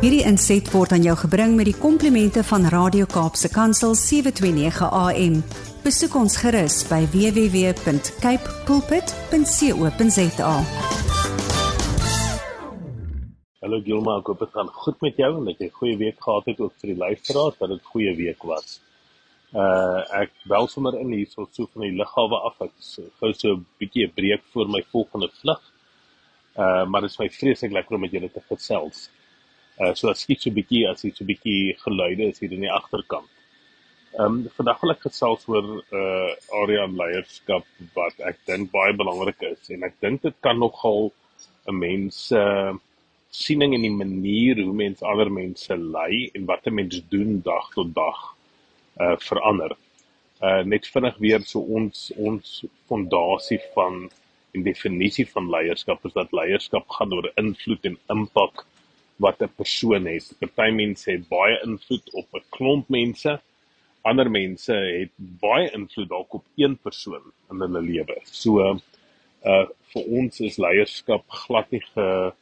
Hierdie inset word aan jou gebring met die komplimente van Radio Kaapse Kansel 729 AM. Besoek ons gerus by www.cape pulpit.co.za. Hallo Gilma, ek hoop dit gaan goed met jou en dat jy 'n goeie week gehad het ook vir die luisteraars dat dit 'n goeie week was. Uh ek bel sommer in hier so so van die lughawe af. Ek gou so 'n bietjie 'n breek voor my volgende vlug. Uh maar dit is my vreeslik lekker om met julle te gesels. Uh so as skiet so 'n bietjie as iets so 'n bietjie geluide is hier in die agterkant. Ehm um, vandag wil ek gesels oor uh area leierskap wat ek dink baie belangrik is en ek dink dit kan nogal 'n mens uh siening in die manier hoe mense ander mense lei en wat 'n mens doen dag tot dag uh verander. Uh net vinnig weer so ons ons fondasie van en definisie van leierskap is dat leierskap gaan oor invloed en impak wat 'n persoon het. Party mense het baie invloed op 'n klomp mense. Ander mense het baie invloed dalk op een persoon in hulle lewe. So uh vir ons is leierskap glad nie ge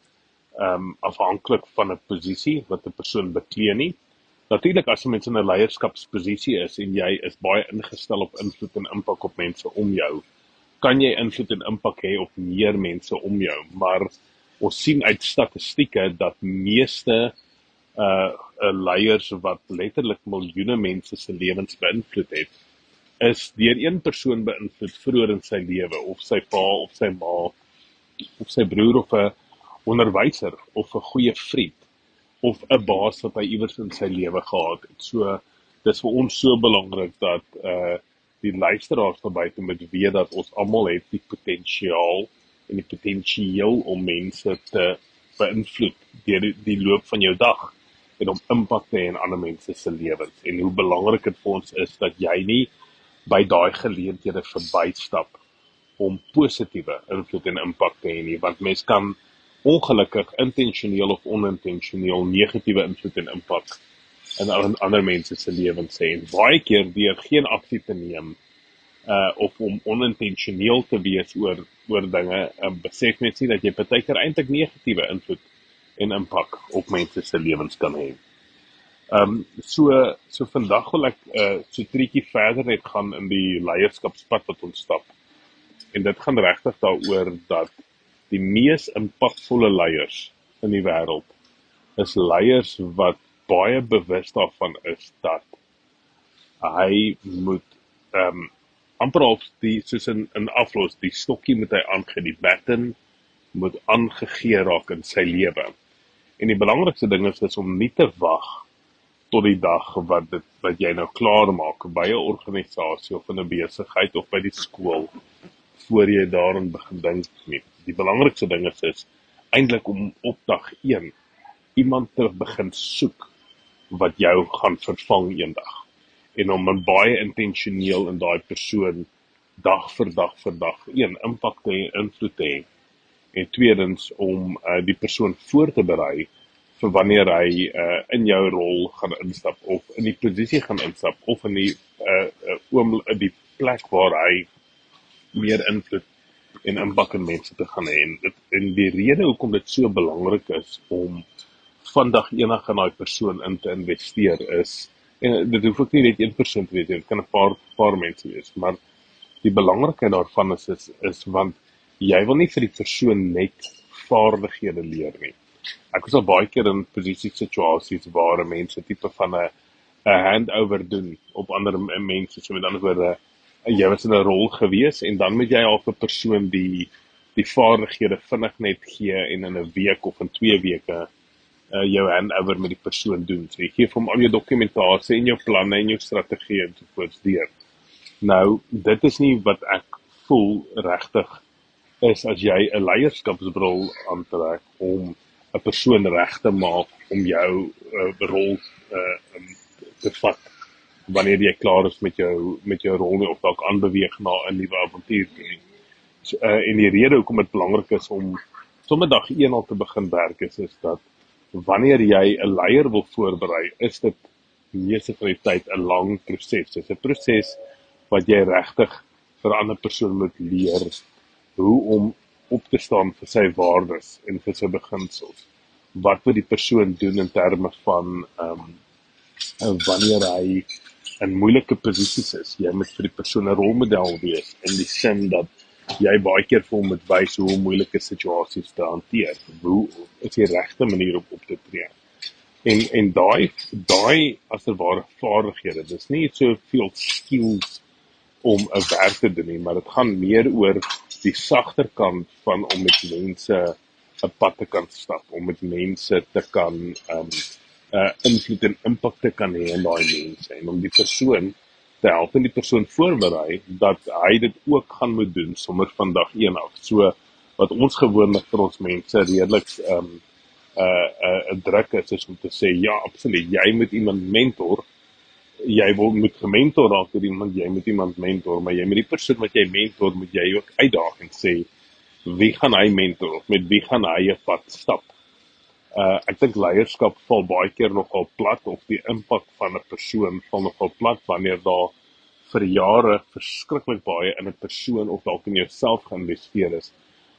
ehm um, afhanklik van 'n posisie wat 'n persoon beklee nie. Natuurlik as 'n mens in 'n leierskapsposisie is en jy is baie ingestel op invloed en impak op mense om jou, kan jy invloed en impak hê op meer mense om jou, maar ons sien uit statistieke dat meeste uh, uh leiers wat letterlik miljoene mense se lewens beïnvloed het, is deur een persoon beïnvloed vroeër in sy lewe of sy pa of sy ma of sy broer of 'n onderwyser of 'n goeie vriend of 'n baas wat hy iewers in sy lewe gehad het. So dis vir ons so belangrik dat uh die luisteraars daar buite moet weet dat ons almal het die potensiaal en die potensieel om mense te beïnvloed deur die, die loop van jou dag en om impak te hê in ander mense se lewens. En hoe belangrik dit vir ons is dat jy nie by daai geleenthede verbystap om positiewe invloed en impak te hê nie, want mense kan ongelukkig intentioneel of onintentioneel negatiewe invloed en impak in ander mense se lewens hê en baie keer deur geen aksie te neem uh of om onintentioneel te wees oor oor dinge um, besef mense nie dat jy partykeer eintlik negatiewe invloed en impak op mense se lewens kan hê. Um so so vandag wil ek uh so treetjie verder net gaan in die leierskapspad wat ons stap. En dit gaan regtig daaroor dat die mees impakvolle leiers in die wêreld is leiers wat baie bewus daarvan is dat hy moet ehm um, amper op die soos in in aflos die stokkie moet hy aangee die baton moet aangegee raak in sy lewe. En die belangrikste ding is, is om nie te wag tot die dag wat dit wat jy nou klaar maak by 'n organisasie of in 'n besigheid of by die skool voor jy daaraan begin dink nie die belangrikste ding is is eintlik om op dag 1 iemand te begin soek wat jou gaan vervang eendag en om baie intentioneel in daai persoon dag vir dag vir dag een impak te invloed te hê en tweedens om uh, die persoon voor te berei vir wanneer hy uh, in jou rol gaan instap of in die posisie gaan instap of in die uh, uh, oom die plek waar hy meer invloed en impak in mense te gaan hê. En dit en die rede hoekom dit so belangrik is om vandag enig in daai persoon in te investeer is en dit hoef ook nie net een persoon te wees nie, dit kan 'n paar paar mense wees, maar die belangrikheid daarvan is is, is want jy wil nie vir die persoon net vaardighede leer nie. Ek was al baie keer in posisies situasies waar mense tipe van 'n 'n handover doen op ander mense, so met ander woorde jy was in 'n rol gewees en dan moet jy al vir 'n persoon die die vaardighede vinnig net gee en in 'n week of in 2 weke uh jou handover met die persoon doen. So jy gee hom al jou dokumentasie en jou planne en jou strategie en so voort deur. Nou, dit is nie wat ek voel regtig is as jy 'n leierskapsrol aantrek om 'n persoon reg te maak om jou uh, rol uh um, te vat wanneer jy klaar is met jou met jou rol of dalk aanbeweeg na 'n nuwe avontuur toe. So, uh, en die rede hoekom dit belangrik is om sommer dag 1 al te begin werk is is dat wanneer jy 'n leier wil voorberei, is dit meeste van die tyd 'n lang proses. Dit is 'n proses wat jy regtig vir 'n ander persoon moet leer hoe om op te staan vir sy waardes en vir sy beginsels. wat moet die persoon doen in terme van ehm um, wanneer hy in moeilike posisies is. Jy moet vir die persoon 'n rolmodel wees in die sin dat jy baie keer vir hom moet wys hoe om moeilike situasies te hanteer. Hoe is die regte manier om op te tree? En en daai daai aser ware vaardighede. Dis nie so veel skills om 'n werk te doen nie, maar dit gaan meer oor die sagter kant van om met mense 'n pad te kan stap, om met mense te kan um uh invloed en impak te kan hê in daai mense en om die persoon te help en die persoon voorberei dat hy dit ook gaan moet doen sommer van dag 1 af. So wat ons gewoonlik vir ons mense redelik um uh 'n uh, druk is, is om te sê ja, absoluut, jy moet iemand mentor jy wil moet gementor raak deur iemand jy moet iemand mentor maar jy met die persoon wat jy mentor moet jy ook uitdaag en sê wie gaan hy mentor met wie gaan hy 'n pad stap uh ek dink leierskap val baie keer nogal plat of die impak van 'n persoon val nogal plat wanneer daar vir jare verskriklik baie in 'n persoon of dalk in jouself geïnvesteer is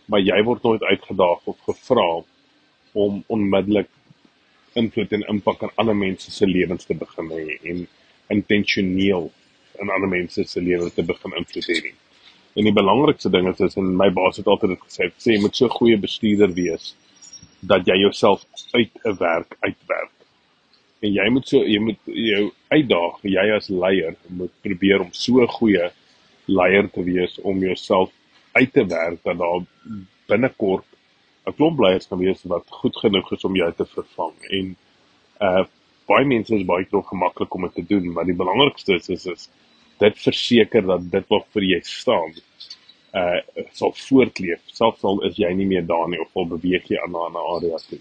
maar jy word nooit uitgedaag of gevra om onmiddellik invloed en impak aan ander mense se lewens te begin hê en intentioneel in ander mense se lewens te begin invloed hê. En die belangrikste ding is is in my baas het altyd dit gesê, sê jy moet so goeie bestuurder wees dat jy jouself uit 'n werk uitwerk. En jy moet so jy moet jou uitdaag, jy as leier moet probeer om so goeie leier te wees om jouself uit te werk dat daar binnekort 'n klomp leiers kan wees wat goed genoeg is om jou te vervang. En uh baie mense is baie trots gemaklik om dit te doen, maar die belangrikste is is, is dit verseker dat dit wat vir jy staan uh sal voortleef. Selfs al is jy nie meer daar nie of al beweeg jy aan 'n ander area toe.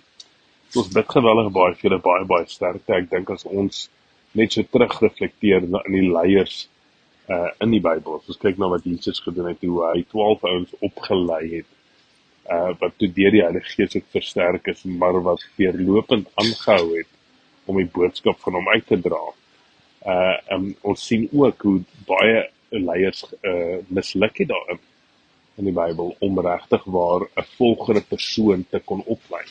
So ons bid geweldig baie vir julle baie baie sterkte. Ek dink as ons net so terugreflekteer in die leiers uh in die Bybel. As ons kyk na wat Jesus gedoen het, hoe hy 12 ouens opgelei het uh wat toe deur die Heilige Gees ook versterk is, maar wat deurlopend aangehou het om die boodskap van hom uit te dra. Uh um, ons sien ook hoe baie leiers uh misluk het daarin in die Bybel om regtig waar 'n volgende persoon te kon oplei.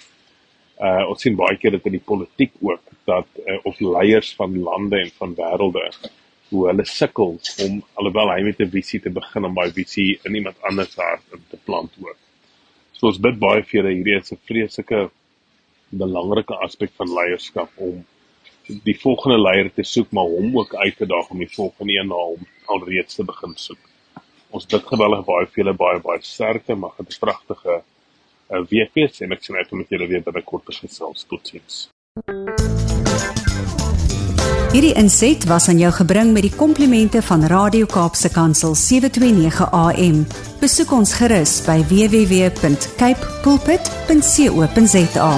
Uh ons sien baie keer dit in die politiek ook dat uh, of leiers van lande en van wêrelde hoe hulle sukkel om alhoewel hy met 'n visie te begin om daai visie in iemand anders hart te plant ook. So ons bid baie vir julle hierdie is 'n vreeslike belangrike aspek van leierskap om die volgende leier te soek maar hom ook uit te daag om die volgende een na hom alreeds te begin soek. Ons bid geweldig baie vir julle baie baie sterkte mag dit 'n pragtige uh, week wees en ek sien uit om met julle weer binnekort te gesels. Totsiens. Hierdie inset was aan jou gebring met die komplimente van Radio Kaapse Kansel 729 AM. Besoek ons gerus by www.cape pulpit.co.za.